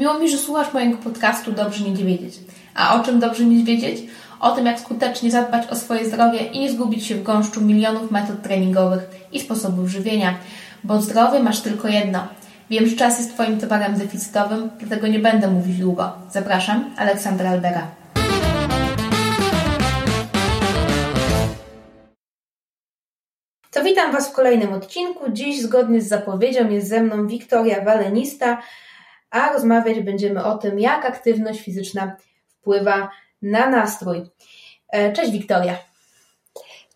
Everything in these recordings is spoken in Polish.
Miło mi, że słuchasz mojego podcastu Dobrze Nie Wiedzieć. A o czym dobrze nie wiedzieć? O tym, jak skutecznie zadbać o swoje zdrowie i nie zgubić się w gąszczu milionów metod treningowych i sposobów żywienia. Bo zdrowie masz tylko jedno. Wiem, że czas jest Twoim towarem deficytowym, dlatego nie będę mówić długo. Zapraszam, Aleksandra Albera. To witam Was w kolejnym odcinku. Dziś, zgodnie z zapowiedzią, jest ze mną Wiktoria Walenista, a rozmawiać będziemy o tym, jak aktywność fizyczna wpływa na nastrój. E, cześć Wiktoria.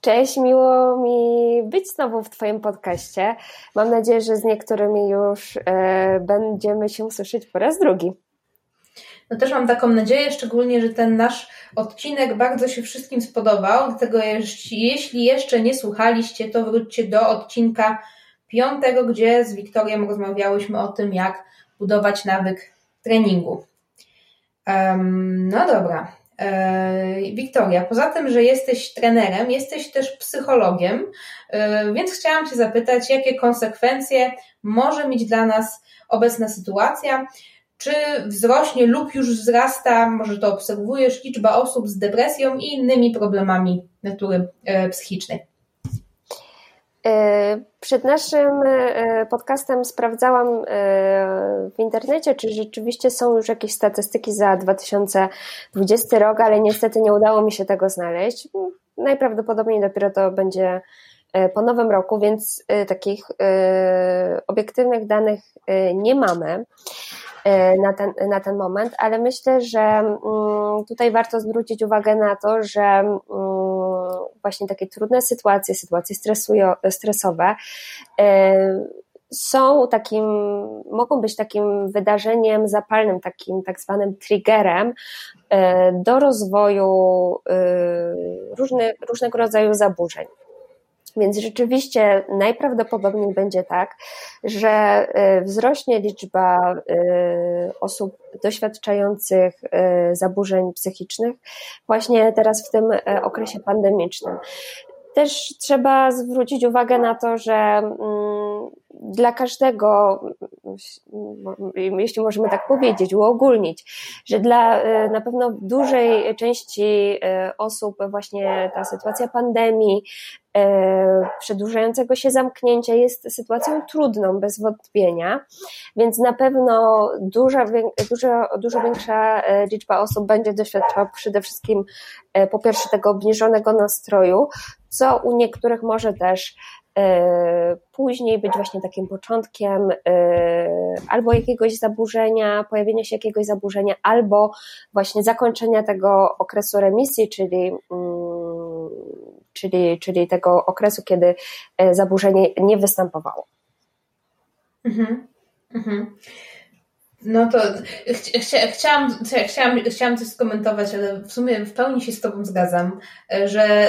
Cześć, miło mi być znowu w Twoim podcaście. Mam nadzieję, że z niektórymi już e, będziemy się słyszeć po raz drugi. No też mam taką nadzieję, szczególnie, że ten nasz odcinek bardzo się wszystkim spodobał. Dlatego jeśli jeszcze nie słuchaliście, to wróćcie do odcinka piątego, gdzie z Wiktorią rozmawiałyśmy o tym, jak budować nawyk treningu. No dobra. E, Wiktoria, poza tym, że jesteś trenerem, jesteś też psychologiem, e, więc chciałam Cię zapytać, jakie konsekwencje może mieć dla nas obecna sytuacja, czy wzrośnie lub już wzrasta, może to obserwujesz, liczba osób z depresją i innymi problemami natury e, psychicznej? E, przed naszym e, podcastem sprawdzałam w internecie, czy rzeczywiście są już jakieś statystyki za 2020 rok, ale niestety nie udało mi się tego znaleźć. Najprawdopodobniej dopiero to będzie po nowym roku, więc takich obiektywnych danych nie mamy. E, na ten, na ten moment, ale myślę, że mm, tutaj warto zwrócić uwagę na to, że mm, właśnie takie trudne sytuacje, sytuacje stresowe e, są takim, mogą być takim wydarzeniem zapalnym, takim tak zwanym triggerem e, do rozwoju różny, różnego rodzaju zaburzeń. Więc rzeczywiście najprawdopodobniej będzie tak, że y, wzrośnie liczba y, osób doświadczających y, zaburzeń psychicznych właśnie teraz w tym okresie pandemicznym. Też trzeba zwrócić uwagę na to, że mm, dla każdego, jeśli możemy tak powiedzieć, uogólnić, że dla e, na pewno dużej części e, osób właśnie ta sytuacja pandemii, e, przedłużającego się zamknięcia jest sytuacją trudną, bez wątpienia, więc na pewno duża, duża, dużo większa liczba osób będzie doświadczała przede wszystkim po pierwsze tego obniżonego nastroju, co u niektórych może też później być właśnie takim początkiem e, albo jakiegoś zaburzenia, pojawienia się jakiegoś zaburzenia, albo właśnie zakończenia tego okresu remisji, czyli, mm, czyli, czyli tego okresu, kiedy e, zaburzenie nie występowało. Mhm. Mhm. No to chcia, chciałam, chciałam, chciałam coś skomentować, ale w sumie w pełni się z Tobą zgadzam, że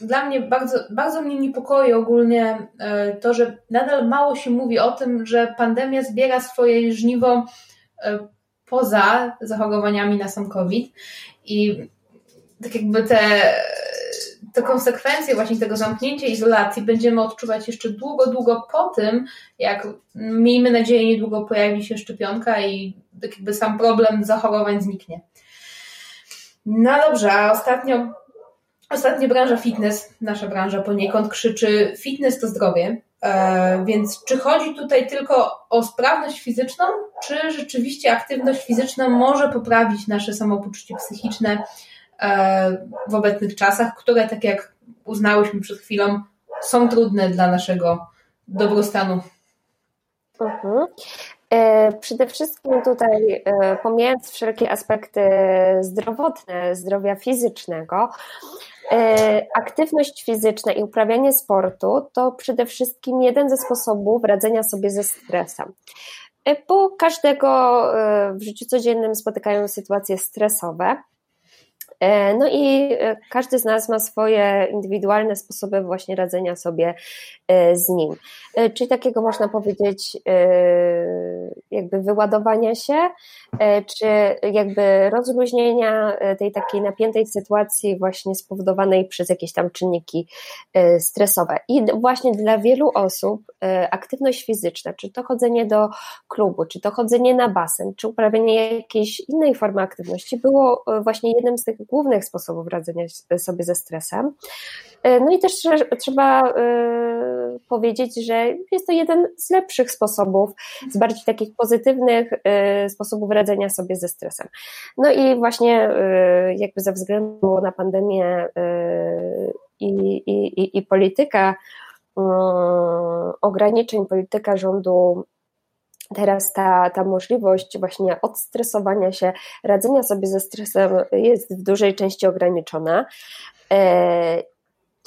dla mnie bardzo, bardzo mnie niepokoi ogólnie e, to, że nadal mało się mówi o tym, że pandemia zbiera swoje żniwo e, poza zachorowaniami na sam COVID i tak jakby te, te konsekwencje właśnie tego zamknięcia izolacji będziemy odczuwać jeszcze długo, długo po tym, jak miejmy nadzieję niedługo pojawi się szczepionka i tak jakby sam problem zachorowań zniknie. No dobrze, a ostatnio Ostatnio branża fitness, nasza branża poniekąd krzyczy fitness to zdrowie. E, więc czy chodzi tutaj tylko o sprawność fizyczną, czy rzeczywiście aktywność fizyczna może poprawić nasze samopoczucie psychiczne e, w obecnych czasach, które, tak jak uznałyśmy przed chwilą, są trudne dla naszego dobrostanu? Mhm. E, przede wszystkim tutaj, pomijając wszelkie aspekty zdrowotne, zdrowia fizycznego, E, aktywność fizyczna i uprawianie sportu to przede wszystkim jeden ze sposobów radzenia sobie ze stresem. E, bo każdego e, w życiu codziennym spotykają sytuacje stresowe. No i każdy z nas ma swoje indywidualne sposoby właśnie radzenia sobie z nim. Czyli takiego można powiedzieć, jakby wyładowania się, czy jakby rozluźnienia tej takiej napiętej sytuacji, właśnie spowodowanej przez jakieś tam czynniki stresowe. I właśnie dla wielu osób aktywność fizyczna, czy to chodzenie do klubu, czy to chodzenie na basen, czy uprawianie jakiejś innej formy aktywności, było właśnie jednym z tych głównych sposobów radzenia sobie ze stresem. E, no i też trzeba e, powiedzieć, że jest to jeden z lepszych sposobów, z bardziej takich pozytywnych e, sposobów radzenia sobie ze stresem. No i właśnie jakby ze względu na pandemię i, i, i polityka ograniczeń, polityka rządu Teraz ta, ta możliwość właśnie odstresowania się, radzenia sobie ze stresem jest w dużej części ograniczona.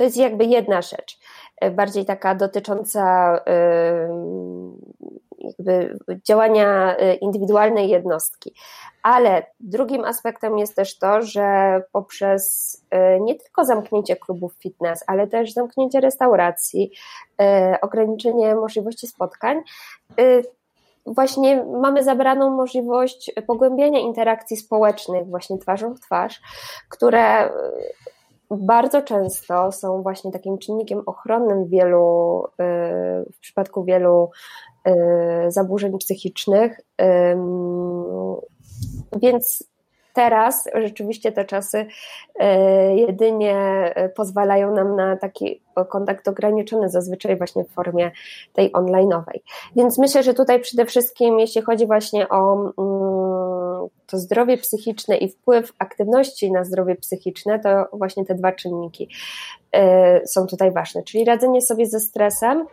To jest jakby jedna rzecz, e, bardziej taka dotycząca jakby działania e, indywidualnej jednostki. Ale drugim aspektem jest też to, że poprzez e, nie tylko zamknięcie klubów fitness, ale też zamknięcie restauracji, ograniczenie możliwości spotkań, właśnie mamy zabraną możliwość pogłębiania interakcji społecznych, właśnie twarzą w twarz, które bardzo często są właśnie takim czynnikiem ochronnym wielu, y, w przypadku wielu y, zaburzeń psychicznych. Więc teraz rzeczywiście te czasy y, jedynie pozwalają nam na taki kontakt ograniczony, zazwyczaj właśnie w formie tej online'owej. Więc myślę, że tutaj przede wszystkim, jeśli chodzi właśnie o mm, to zdrowie psychiczne i wpływ aktywności na zdrowie psychiczne, to właśnie te dwa czynniki y, są tutaj ważne, czyli radzenie sobie ze stresem,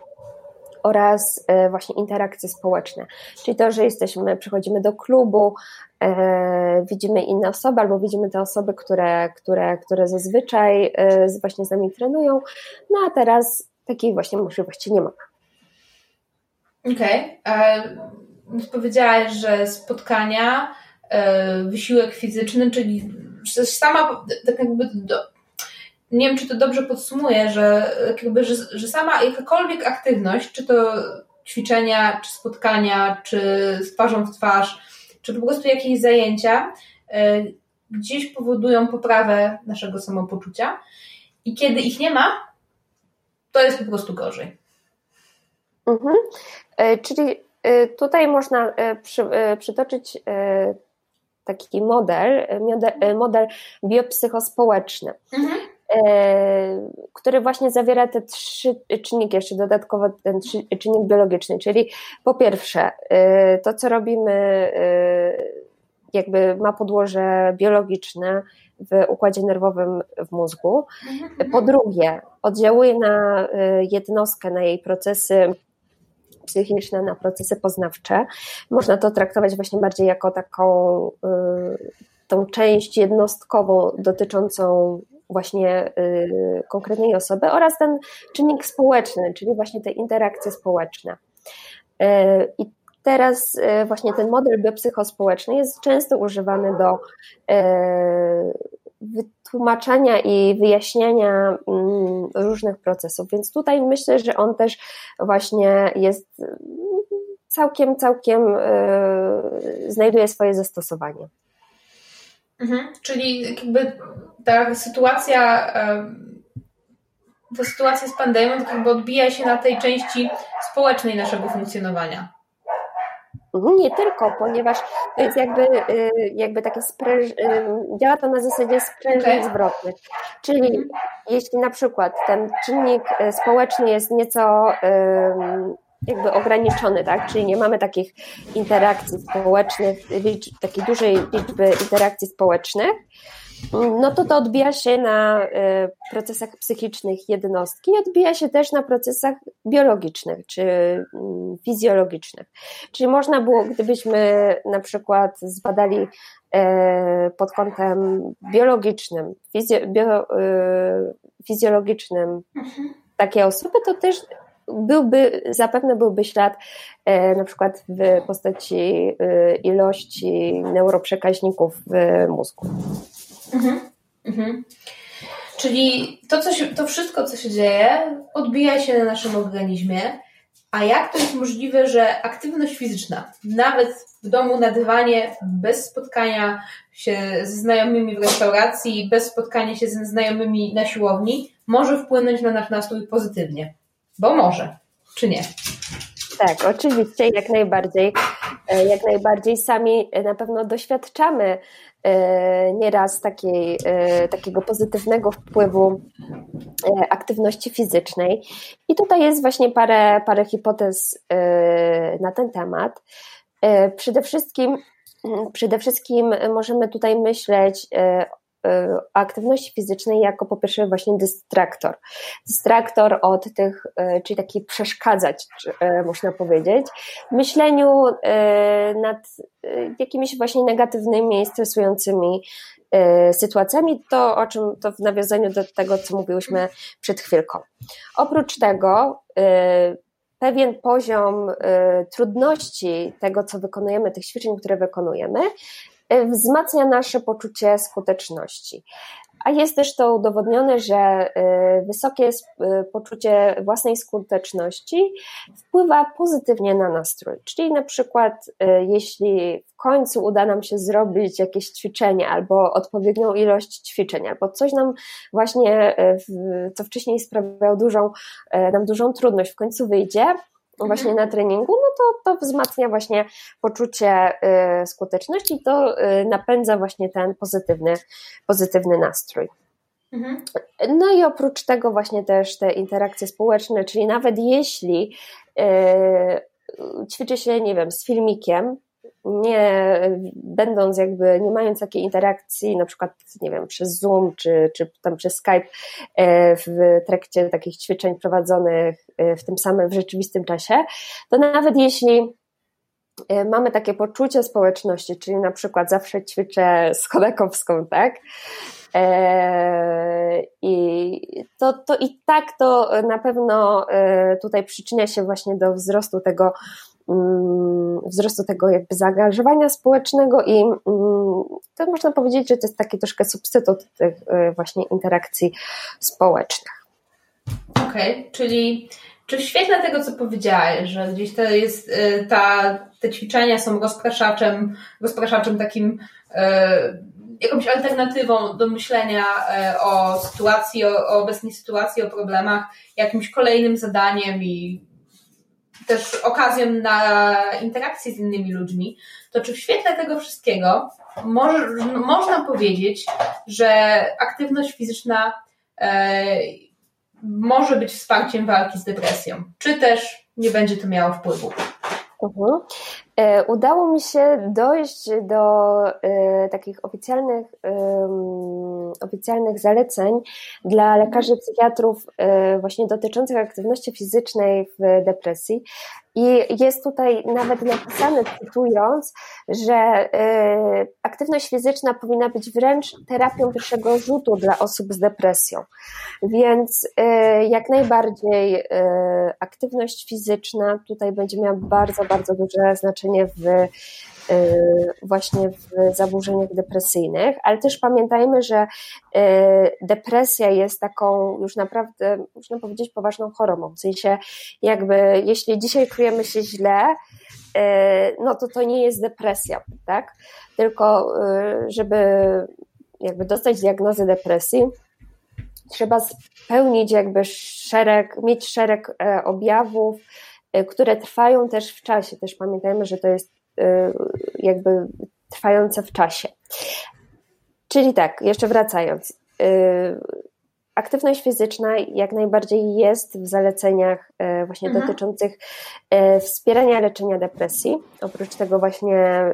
oraz y, właśnie interakcje społeczne. Czyli to, że jesteśmy, przychodzimy do klubu, e, widzimy inne osoby, albo widzimy te osoby, które, które, które zazwyczaj e, właśnie z nami trenują, no a teraz takiej właśnie możliwości nie mamy. Okej. Okay. Powiedziałaś, że spotkania E, wysiłek fizyczny, czyli sama tak jakby do, nie wiem, czy to dobrze podsumuję, że, jakby, że, że sama jakakolwiek aktywność, czy to ćwiczenia, czy spotkania, czy z twarzą w twarz, czy po prostu jakieś zajęcia, e, gdzieś powodują poprawę naszego samopoczucia. I kiedy ich nie ma, to jest po prostu gorzej. Mhm. E, czyli tutaj można przy, przytoczyć taki model, model, model biopsychospołeczny. Mhm. E, który właśnie zawiera te trzy czynniki, jeszcze dodatkowo ten czynnik biologiczny, czyli po pierwsze, e, to co robimy, e, jakby ma podłoże biologiczne w układzie nerwowym w mózgu. Mhm. Po drugie, oddziałuje na jednostkę, na jej procesy psychiczne, na procesy poznawcze. Można to traktować właśnie bardziej jako taką y, tą część jednostkową dotyczącą właśnie y, konkretnej osoby oraz ten czynnik społeczny, czyli właśnie te interakcje społeczne. Y, I teraz właśnie ten model biopsychospołeczny jest często używany do wytłumaczenia i wyjaśniania mm, różnych procesów. Więc tutaj myślę, że on też właśnie jest mm, całkiem, całkiem yy, znajduje swoje zastosowanie. Mhm, czyli jakby ta sytuacja, ta sytuacja z pandemią tak jakby odbija się na tej części społecznej naszego funkcjonowania. Nie tylko, ponieważ to jest jakby, y, jakby takie spręż... Y, działa to na zasadzie okay. zwrotnych. Czyli mhm. jeśli na przykład ten czynnik y, społeczny jest nieco jakby ograniczony, tak? Czyli nie mamy takich interakcji społecznych, takiej dużej liczby interakcji społecznych, no to to odbija się na y, procesach psychicznych jednostki, odbija się też na procesach biologicznych czy mm, fizjologicznych. Czyli można było, gdybyśmy na przykład zbadali y, pod kątem biologicznym, fizjo, bio, y, fizjologicznym mhm. takie osoby, to też byłby, zapewne byłby ślad na przykład w postaci ilości neuroprzekaźników w mózgu. Mhm. Mhm. Czyli to, co się, to wszystko, co się dzieje, odbija się na naszym organizmie. A jak to jest możliwe, że aktywność fizyczna, nawet w domu na dywanie, bez spotkania się ze znajomymi w restauracji, bez spotkania się ze znajomymi na siłowni, może wpłynąć na nasz nastrój pozytywnie? Bo może, czy nie? Tak, oczywiście, jak najbardziej. E, jak najbardziej sami na pewno doświadczamy nieraz takiej, e, takiego pozytywnego wpływu aktywności fizycznej. I tutaj jest właśnie parę, parę hipotez na ten temat. Przede wszystkim, przede wszystkim możemy tutaj myśleć E, aktywności fizycznej jako po pierwsze właśnie dystraktor. Dystraktor od tych, e, czyli taki przeszkadzać, e, można powiedzieć, myśleniu nad jakimiś właśnie negatywnymi, stresującymi sytuacjami, to o czym to w nawiązaniu do tego, co mówiłyśmy przed chwilką. Oprócz tego pewien poziom trudności tego, co wykonujemy, tych ćwiczeń, które wykonujemy, wzmacnia nasze poczucie skuteczności. A jest też to udowodnione, że e, wysokie e, poczucie własnej skuteczności wpływa pozytywnie na nastrój. Czyli na przykład, jeśli w końcu uda nam się zrobić jakieś ćwiczenie albo odpowiednią ilość ćwiczeń, albo coś nam właśnie, co wcześniej sprawiało dużą, nam dużą trudność, w końcu wyjdzie, właśnie na treningu, no to, to wzmacnia właśnie poczucie y, skuteczności i to y, napędza właśnie ten pozytywny, pozytywny nastrój. Mhm. No i oprócz tego właśnie też te interakcje społeczne, czyli nawet jeśli y, ćwiczy się, nie wiem, z filmikiem, nie będąc jakby, nie mając takiej interakcji, na przykład, nie wiem, przez Zoom czy, czy tam przez Skype e, w trakcie takich ćwiczeń prowadzonych e, w tym samym, w rzeczywistym czasie, to nawet jeśli e, mamy takie poczucie społeczności, czyli na przykład zawsze ćwiczę z Chodakowską, tak? I to, to i tak to na pewno tutaj przyczynia się właśnie do wzrostu tego wzrostu tego jakby zaangażowania społecznego i mm, to można powiedzieć, że to jest taki troszkę substytut tych y, właśnie interakcji społecznych. Okej, okay, czyli czy w świetle tego, co powiedziałaś, że gdzieś to jest y, ta, te ćwiczenia są rozpraszaczem, rozpraszaczem takim y, jakąś alternatywą do myślenia o sytuacji, o, o obecnej sytuacji, o problemach, jakimś kolejnym zadaniem i też okazją na interakcję z innymi ludźmi, to czy w świetle tego wszystkiego może, można powiedzieć, że aktywność fizyczna e, może być wsparciem walki z depresją, czy też nie będzie to miało wpływu? Mhm. E, udało mi się dojść do e, takich oficjalnych, oficjalnych zaleceń dla lekarzy psychiatrów e, właśnie dotyczących aktywności fizycznej w depresji. I jest tutaj nawet napisane, cytując, że aktywność fizyczna powinna być wręcz terapią pierwszego rzutu dla osób z depresją. Więc jak najbardziej aktywność fizyczna tutaj będzie miała bardzo, bardzo duże znaczenie w y, właśnie w zaburzeniach depresyjnych, ale też pamiętajmy, że y, depresja jest taką już naprawdę, można powiedzieć, poważną chorobą. W sensie, jakby, jeśli dzisiaj czujemy się źle, y, no to to nie jest depresja, tak? Tylko, żeby jakby dostać diagnozę depresji, trzeba spełnić jakby szereg, mieć szereg e, objawów, E, które trwają też w czasie. Też pamiętajmy, że to jest e, jakby trwające w czasie. Czyli tak, jeszcze wracając. E, aktywność fizyczna jak najbardziej jest w zaleceniach właśnie mhm. dotyczących wspierania leczenia depresji, oprócz tego właśnie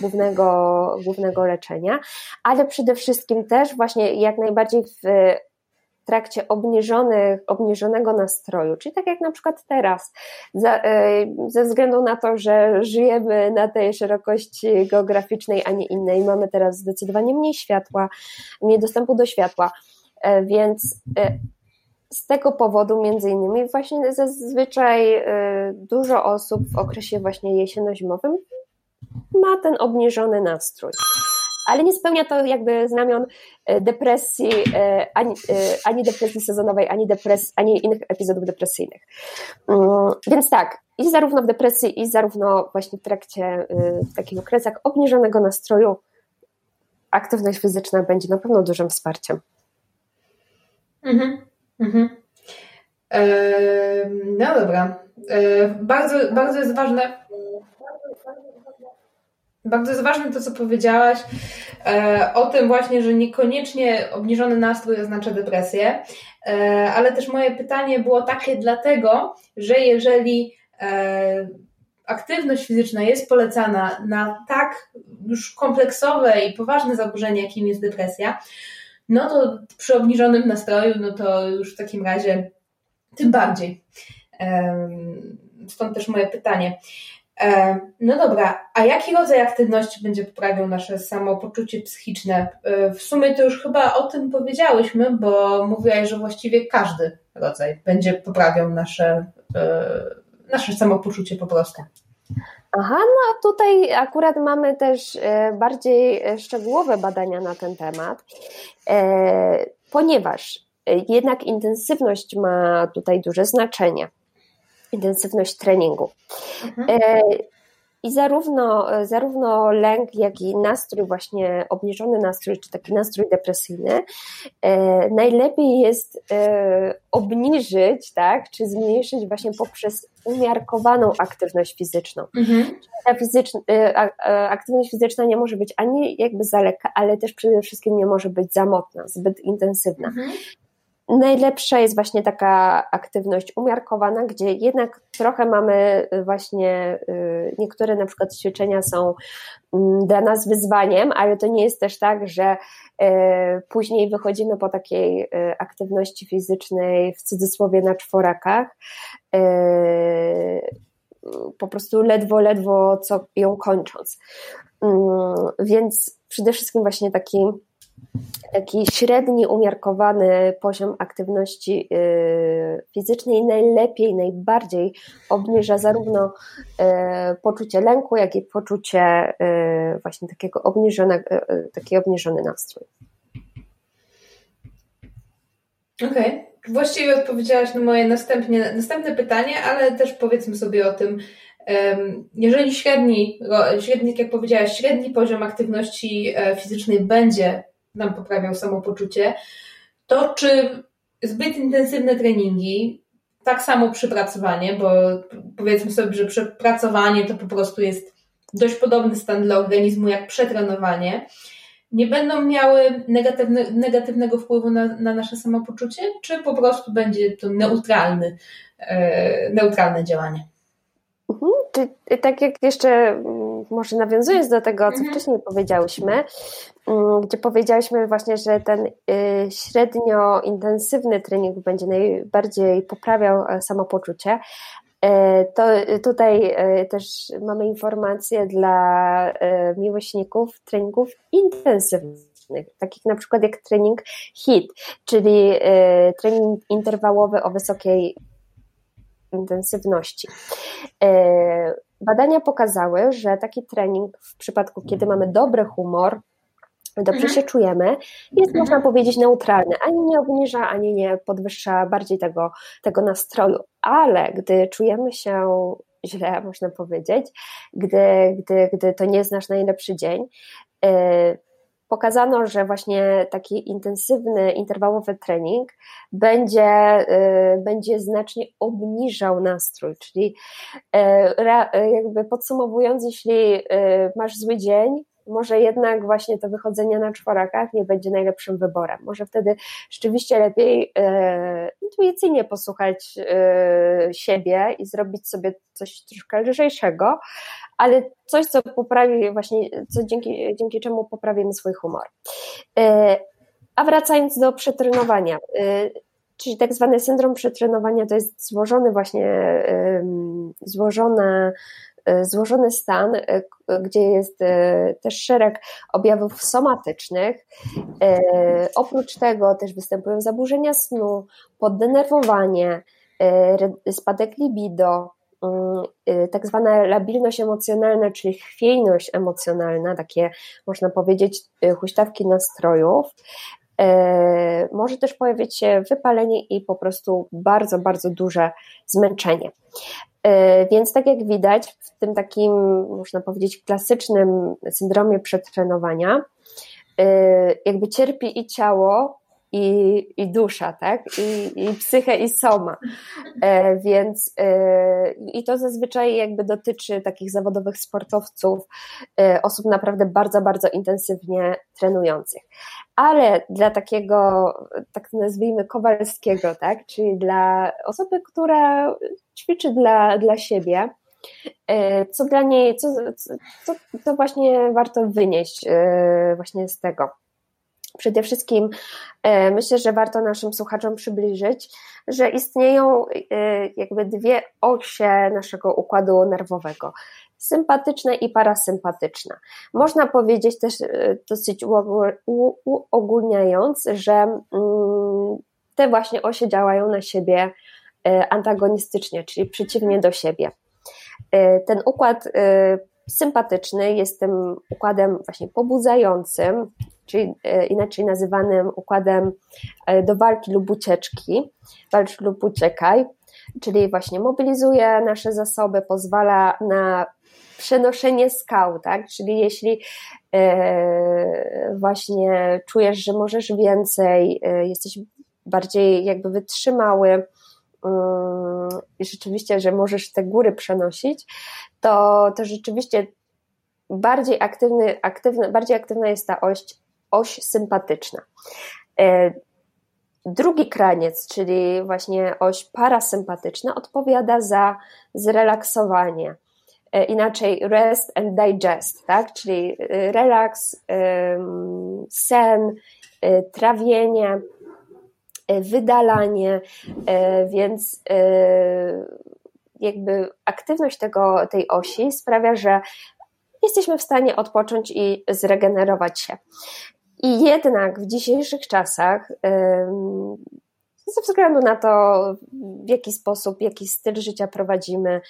głównego, głównego leczenia, ale przede wszystkim też właśnie jak najbardziej w trakcie obniżonych, obniżonego nastroju, czyli tak jak na przykład teraz, za, e, ze względu na to, że żyjemy na tej szerokości geograficznej, a nie innej, mamy teraz zdecydowanie mniej światła, mniej dostępu do światła, e, więc e, z tego powodu między innymi właśnie zazwyczaj dużo osób w okresie właśnie jesienno-zimowym ma ten obniżony nastrój. Ale nie spełnia to jakby znamion e, depresji, e, ani, e, ani depresji sezonowej, ani, depres, ani innych epizodów depresyjnych. Mm, więc tak, i zarówno w depresji, i zarówno właśnie w trakcie, w takich okresach obniżonego nastroju aktywność fizyczna będzie na pewno dużym wsparciem. Mhm, mhm. no dobra. bardzo, bardzo jest ważne, bardzo jest ważne to, co powiedziałaś e, o tym właśnie, że niekoniecznie obniżony nastrój oznacza depresję, e, ale też moje pytanie było takie dlatego, że jeżeli e, aktywność fizyczna jest polecana na tak już kompleksowe i poważne zaburzenie, jakim jest depresja, no to przy obniżonym nastroju, no to już w takim razie tym bardziej. Stąd też moje pytanie. E, no dobra, a jaki rodzaj aktywności będzie poprawiał nasze samopoczucie psychiczne? E, w sumie to już chyba o tym powiedziałyśmy, bo mówiłaś, że właściwie każdy rodzaj będzie poprawiał nasze, e, nasze samopoczucie po prostu. Aha, no tutaj akurat mamy też bardziej szczegółowe badania na ten temat, ponieważ jednak intensywność ma tutaj duże znaczenie intensywność treningu. Mhm. E, I zarówno, zarówno lęk, jak i nastrój, właśnie obniżony nastrój, czy taki nastrój depresyjny, e, najlepiej jest e, obniżyć, tak, czy zmniejszyć właśnie poprzez umiarkowaną aktywność fizyczną. Mhm. Ta fizyczna, aktywność fizyczna nie może być ani jakby za lekka, ale też przede wszystkim nie może być za mocna, zbyt intensywna. Mhm. Najlepsza jest właśnie taka aktywność umiarkowana, gdzie jednak trochę mamy y, właśnie, y, niektóre na przykład ćwiczenia są mm, dla nas wyzwaniem, ale to nie jest też tak, że y, później wychodzimy po takiej aktywności fizycznej w cudzysłowie na czworakach, po prostu ledwo, ledwo co ją kończąc. Mm, więc przede wszystkim właśnie taki taki średni, umiarkowany poziom aktywności y, fizycznej najlepiej, najbardziej obniża zarówno y, poczucie lęku, jak i poczucie y, właśnie takiego obniżonego, taki obniżony nastrój. Okej. Okay. Właściwie odpowiedziałaś na moje następnie, następne pytanie, ale też powiedzmy sobie o tym, jeżeli średni, średni, jak powiedziałaś, średni poziom aktywności e, fizycznej będzie nam poprawiał samopoczucie, to czy zbyt intensywne treningi, tak samo przypracowanie, bo powiedzmy sobie, że przepracowanie to po prostu jest dość podobny stan dla organizmu jak przetrenowanie, nie będą miały negatywne, negatywnego wpływu na, na nasze samopoczucie, czy po prostu będzie to neutralny, e, neutralne działanie? Mhm. Czy, tak jak jeszcze może nawiązując do tego, co mhm. wcześniej powiedziałyśmy, mm, gdzie powiedziałyśmy właśnie, że ten y, średnio intensywny trening będzie najbardziej poprawiał e, samopoczucie, e, to tutaj e, też mamy informacje dla miłośników treningów intensywnych, takich na przykład jak trening HIT, czyli trening interwałowy o wysokiej intensywności. Badania pokazały, że taki trening w przypadku, kiedy mamy dobry humor, dobrze mhm. się czujemy, jest mhm. można powiedzieć neutralny. Ani nie obniża, ani nie podwyższa bardziej tego, tego nastroju. Ale gdy czujemy się źle, można powiedzieć, gdy, gdy, gdy to nie jest nasz najlepszy dzień, e, pokazano, że właśnie taki intensywny, interwałowy trening będzie, y, będzie znacznie obniżał nastrój, czyli y, jakby podsumowując, jeśli y, masz zły dzień, może jednak właśnie to wychodzenie na czworakach nie będzie najlepszym wyborem. Może wtedy rzeczywiście lepiej e, intuicyjnie posłuchać e, siebie i zrobić sobie coś troszkę lżejszego, ale coś, co poprawi właśnie, co dzięki, dzięki czemu poprawimy swój humor. E, a wracając do przetrenowania, e, czyli tak zwany syndrom przetrenowania to jest złożony właśnie, złożone E, złożony stan, e, gdzie jest e, też szereg objawów somatycznych. Oprócz tego też występują zaburzenia snu, poddenerwowanie, spadek libido, mm, tak zwana labilność emocjonalna, czyli chwiejność emocjonalna, takie można powiedzieć huśtawki nastrojów, może też pojawić się wypalenie i po prostu bardzo, bardzo duże zmęczenie. Więc tak jak widać, w tym takim, można powiedzieć, klasycznym syndromie przetrenowania, jakby cierpi i ciało, i, i dusza, tak? I, i psychę, i soma. E, więc e, i to zazwyczaj jakby dotyczy takich zawodowych sportowców, e, osób naprawdę bardzo, bardzo intensywnie trenujących. Ale dla takiego, tak nazwijmy, kowalskiego, tak? Czyli dla osoby, która ćwiczy dla, dla siebie, e, co dla niej, co, co, co właśnie warto wynieść e, właśnie z tego. Przede wszystkim e, myślę, że warto naszym słuchaczom przybliżyć, że istnieją e, jakby dwie osie naszego układu nerwowego. Sympatyczna i parasympatyczna. Można powiedzieć też e, dosyć uogólniając, że mm, te właśnie osie działają na siebie antagonistycznie, czyli przeciwnie do siebie. Ten układ sympatyczny jest tym układem właśnie pobudzającym, czyli e, inaczej nazywanym układem e, do walki lub ucieczki, walcz lub uciekaj, czyli właśnie mobilizuje nasze zasoby, pozwala na przenoszenie skał, tak? Czyli jeśli e, właśnie czujesz, że możesz więcej, jesteś bardziej jakby wytrzymały mm, i rzeczywiście, że możesz te góry przenosić, to, to rzeczywiście bardziej aktywny, aktywny, bardziej aktywna jest ta oś oś sympatyczna. E, drugi kraniec, czyli właśnie oś parasympatyczna, odpowiada za zrelaksowanie. E, inaczej rest and digest, tak? czyli e, relaks, sen, trawienie, wydalanie, więc jakby aktywność tego, tej osi sprawia, że jesteśmy w stanie odpocząć i zregenerować się. I jednak w dzisiejszych czasach, ze względu na to, w jaki sposób, jaki styl życia prowadzimy,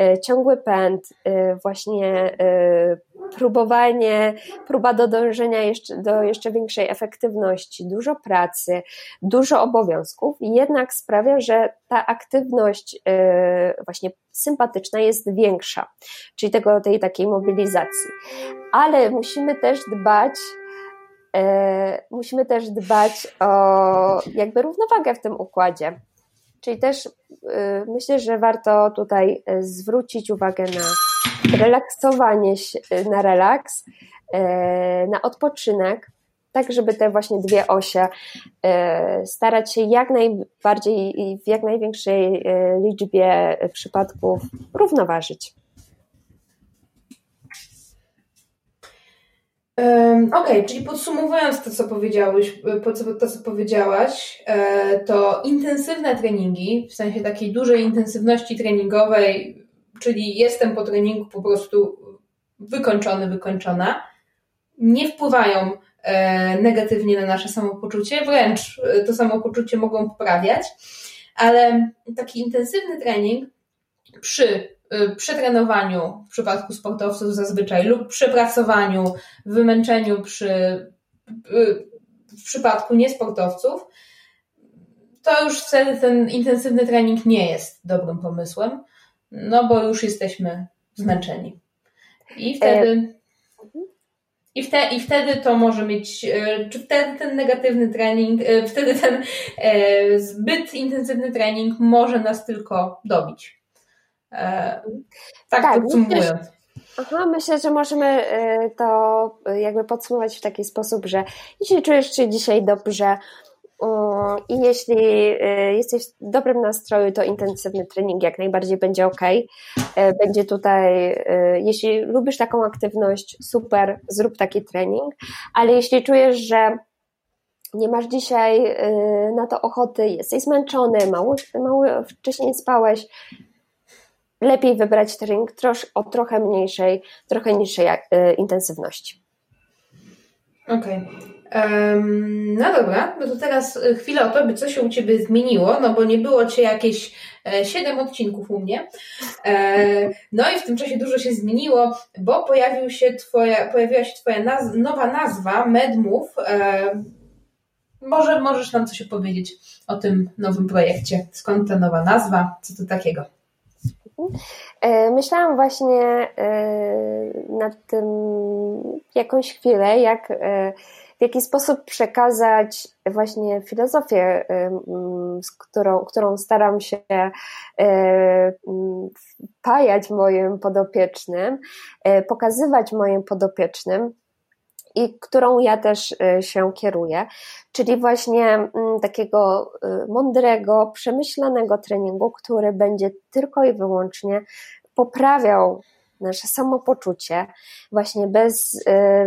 e, ciągły pęd, e, właśnie e, próbowanie, próba do dążenia jeszcze, do jeszcze większej efektywności, dużo pracy, dużo obowiązków, jednak sprawia, że ta aktywność właśnie sympatyczna jest większa, czyli tego, tej takiej mobilizacji. Ale musimy też dbać musimy też dbać o jakby równowagę w tym układzie. Czyli też e, myślę, że warto tutaj e, zwrócić uwagę na relaksowanie się, na relaks, na odpoczynek, tak żeby te właśnie dwie osie starać się jak najbardziej i w jak największej liczbie przypadków równoważyć. Okej, okay, czyli podsumowując to, co powiedziałeś, to, co powiedziałaś, e, to intensywne treningi, w sensie takiej dużej intensywności treningowej, czyli jestem po treningu po prostu wykończony, wykończona, nie wpływają e, negatywnie na nasze samopoczucie, wręcz e, to samopoczucie mogą poprawiać, ale taki intensywny trening przy Y, przetrenowaniu w przypadku sportowców zazwyczaj lub przepracowaniu, wymęczeniu przy, y, w przypadku niesportowców, to już wtedy ten intensywny trening nie jest dobrym pomysłem, no bo już jesteśmy zmęczeni. I wtedy. I, wte, I wtedy to może mieć, y, czy wtedy ten negatywny trening, wtedy ten zbyt intensywny trening może nas tylko dobić. E, tak, tak podsumowując. Aha, myślę, że możemy e, to jakby podsumować w taki sposób, że jeśli czujesz się dzisiaj dobrze i jeśli e, jesteś w dobrym nastroju, to intensywny trening jak najbardziej będzie ok. Będzie tutaj, jeśli lubisz taką aktywność, super, zrób taki trening, ale jeśli czujesz, że nie masz dzisiaj na to ochoty, jesteś zmęczony, mało, mało wcześniej spałeś, lepiej wybrać trening trosz, o trochę mniejszej, trochę niższej e, intensywności. Okej. Um, no dobra, no to teraz chwilę o to, by co się u Ciebie zmieniło, no bo nie było Cię jakieś e, siedem odcinków u mnie. E, no i w tym czasie dużo się zmieniło, bo pojawił się twoja, pojawiła się Twoja naz nowa nazwa, MedMove. E, może możesz nam coś opowiedzieć o tym nowym projekcie? Skąd ta nowa nazwa? Co to takiego? E, myślałam właśnie e, nad tym jakąś chwilę, jak, e, w jaki sposób przekazać właśnie filozofię, którą, którą staram się pajać moim podopiecznym, pokazywać moim podopiecznym i którą ja też się kieruję, czyli właśnie takiego mądrego, przemyślanego treningu, który będzie tylko i wyłącznie poprawiał nasze samopoczucie, właśnie bez y,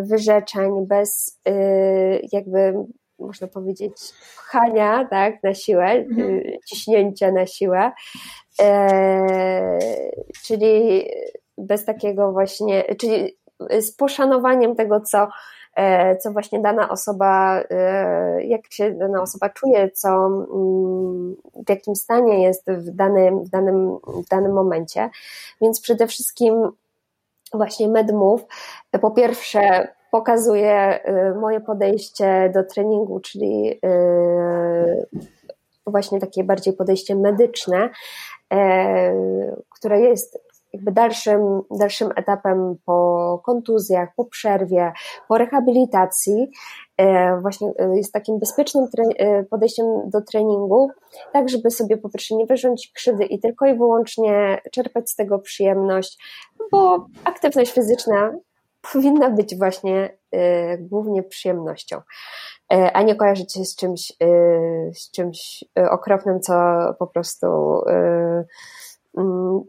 wyrzeczeń, bez y, jakby można powiedzieć pchania tak, na siłę, mhm. ciśnięcia na siłę, e, czyli bez takiego właśnie, czyli z poszanowaniem tego, co, e, co właśnie dana osoba, e, jak się dana osoba czuje, co, mm, w jakim stanie jest w danym, w danym, w danym momencie. Więc przede wszystkim właśnie MedMove po pierwsze pokazuje y, moje podejście do treningu, czyli właśnie takie bardziej podejście medyczne, e, które jest jakby dalszym, dalszym etapem po kontuzjach, po przerwie, po rehabilitacji, e, właśnie e, jest takim bezpiecznym podejściem do treningu, tak żeby sobie po pierwsze nie wyrządzić krzywdy i tylko i wyłącznie czerpać z tego przyjemność, bo aktywność fizyczna powinna być właśnie głównie przyjemnością, a nie kojarzyć się z czymś, z czymś okropnym, co po prostu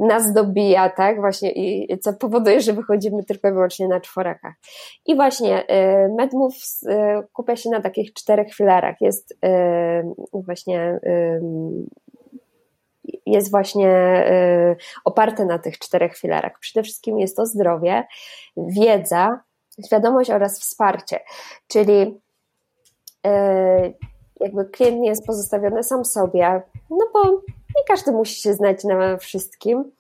nas dobija, tak, właśnie i co powoduje, że wychodzimy tylko i wyłącznie na czworakach. I właśnie MedMove kupia się na takich czterech filarach. Jest właśnie jest właśnie y, oparte na tych czterech filarach. Przede wszystkim jest to zdrowie, wiedza, świadomość oraz wsparcie, czyli y, jakby klient nie jest pozostawiony sam sobie, no bo nie każdy musi się znać na wszystkim.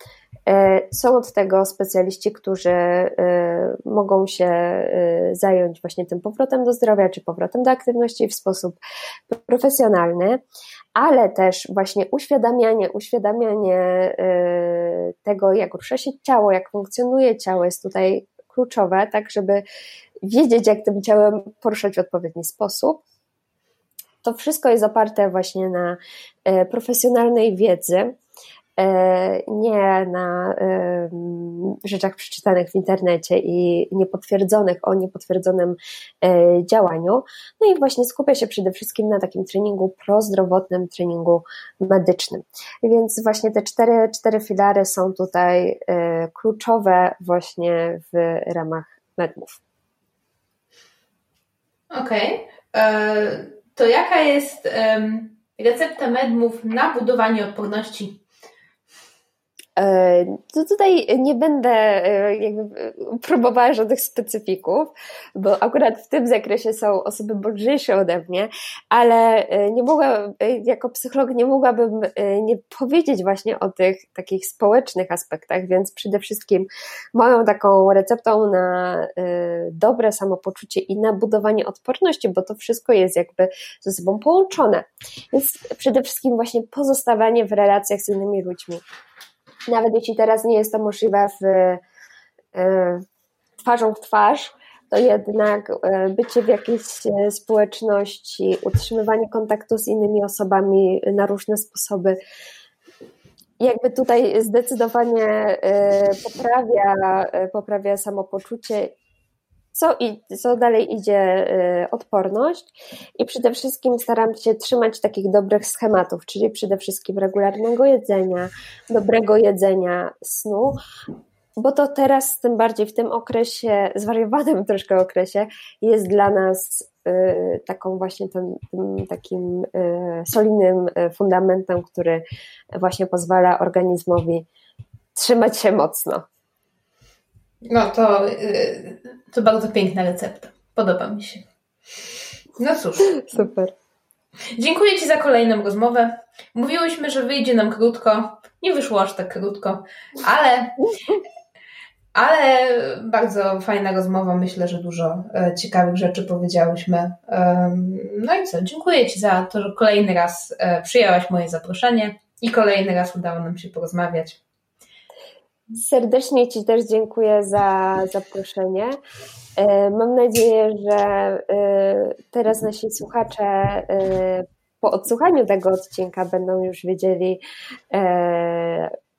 Y, są od tego specjaliści, którzy mogą się zająć właśnie tym powrotem do zdrowia, czy powrotem do aktywności w sposób profesjonalny, ale też właśnie uświadamianie, uświadamianie tego, jak rusza się ciało, jak funkcjonuje ciało, jest tutaj kluczowe, tak, żeby wiedzieć, jak tym ciałem poruszać w odpowiedni sposób. To wszystko jest oparte właśnie na y, profesjonalnej wiedzy, E, nie na rzeczach przeczytanych w internecie i niepotwierdzonych o niepotwierdzonym e, działaniu. No i właśnie skupia się przede wszystkim na takim treningu prozdrowotnym, treningu medycznym. Więc właśnie te cztery, cztery filary są tutaj e, kluczowe właśnie w ramach medmów. Okej. Okay. To jaka jest recepta medmów na budowanie odporności to tutaj nie będę e, jakby próbowała żadnych specyfików, bo akurat w tym zakresie są osoby mądrzejsze ode mnie, ale e, nie mogła, jako psycholog nie mogłabym nie powiedzieć właśnie o tych takich społecznych aspektach, więc przede wszystkim moją taką receptą na dobre samopoczucie i na budowanie odporności, bo to wszystko jest jakby ze sobą połączone. Więc przede wszystkim właśnie pozostawanie w relacjach z innymi ludźmi nawet jeśli teraz nie jest to możliwe w, e, twarzą w twarz, to jednak e, bycie w jakiejś e, społeczności, utrzymywanie kontaktu z innymi osobami na różne sposoby, jakby tutaj zdecydowanie poprawia, poprawia samopoczucie co, i, co dalej idzie y, odporność i przede wszystkim staram się trzymać takich dobrych schematów, czyli przede wszystkim regularnego jedzenia, dobrego jedzenia, snu, bo to teraz, tym bardziej w tym okresie, zwariowanym troszkę okresie, jest dla nas y, taką właśnie tym, tym takim y, solidnym fundamentem, który właśnie pozwala organizmowi trzymać się mocno. No to, y, to bardzo piękna recepta. Podoba mi się. No cóż. Super. Dziękuję Ci za kolejną rozmowę. Mówiłyśmy, że wyjdzie nam krótko. Nie wyszło aż tak krótko, ale, ale bardzo fajna rozmowa. Myślę, że dużo e, ciekawych rzeczy powiedziałyśmy. No i co? Dziękuję Ci za to, że kolejny raz e, przyjęłaś moje zaproszenie i kolejny raz udało nam się porozmawiać. Serdecznie Ci też dziękuję za zaproszenie. E, mam nadzieję, że e, teraz nasi słuchacze e, po odsłuchaniu tego odcinka będą już wiedzieli,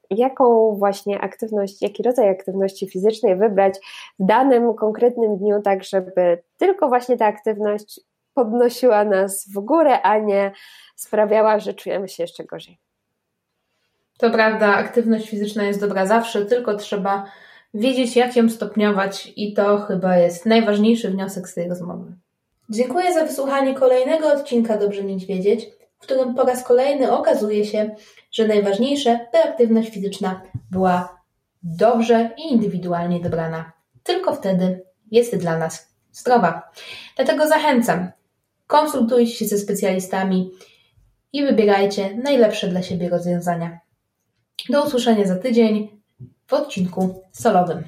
jaką właśnie aktywność, jaki rodzaj aktywności fizycznej wybrać w danym konkretnym dniu, tak żeby tylko właśnie ta aktywność podnosiła nas w górę, a nie sprawiała, że czujemy się jeszcze gorzej. To prawda, aktywność fizyczna jest dobra zawsze, tylko trzeba wiedzieć, jak ją stopniować, i to chyba jest najważniejszy wniosek z tej rozmowy. Dziękuję za wysłuchanie kolejnego odcinka Dobrze Mieć Wiedzieć, w którym po raz kolejny okazuje się, że najważniejsze, by aktywność fizyczna była dobrze i indywidualnie dobrana. Tylko wtedy jest dla nas zdrowa. Dlatego zachęcam, konsultujcie się ze specjalistami i wybierajcie najlepsze dla siebie rozwiązania. Do usłyszenia za tydzień w odcinku solowym.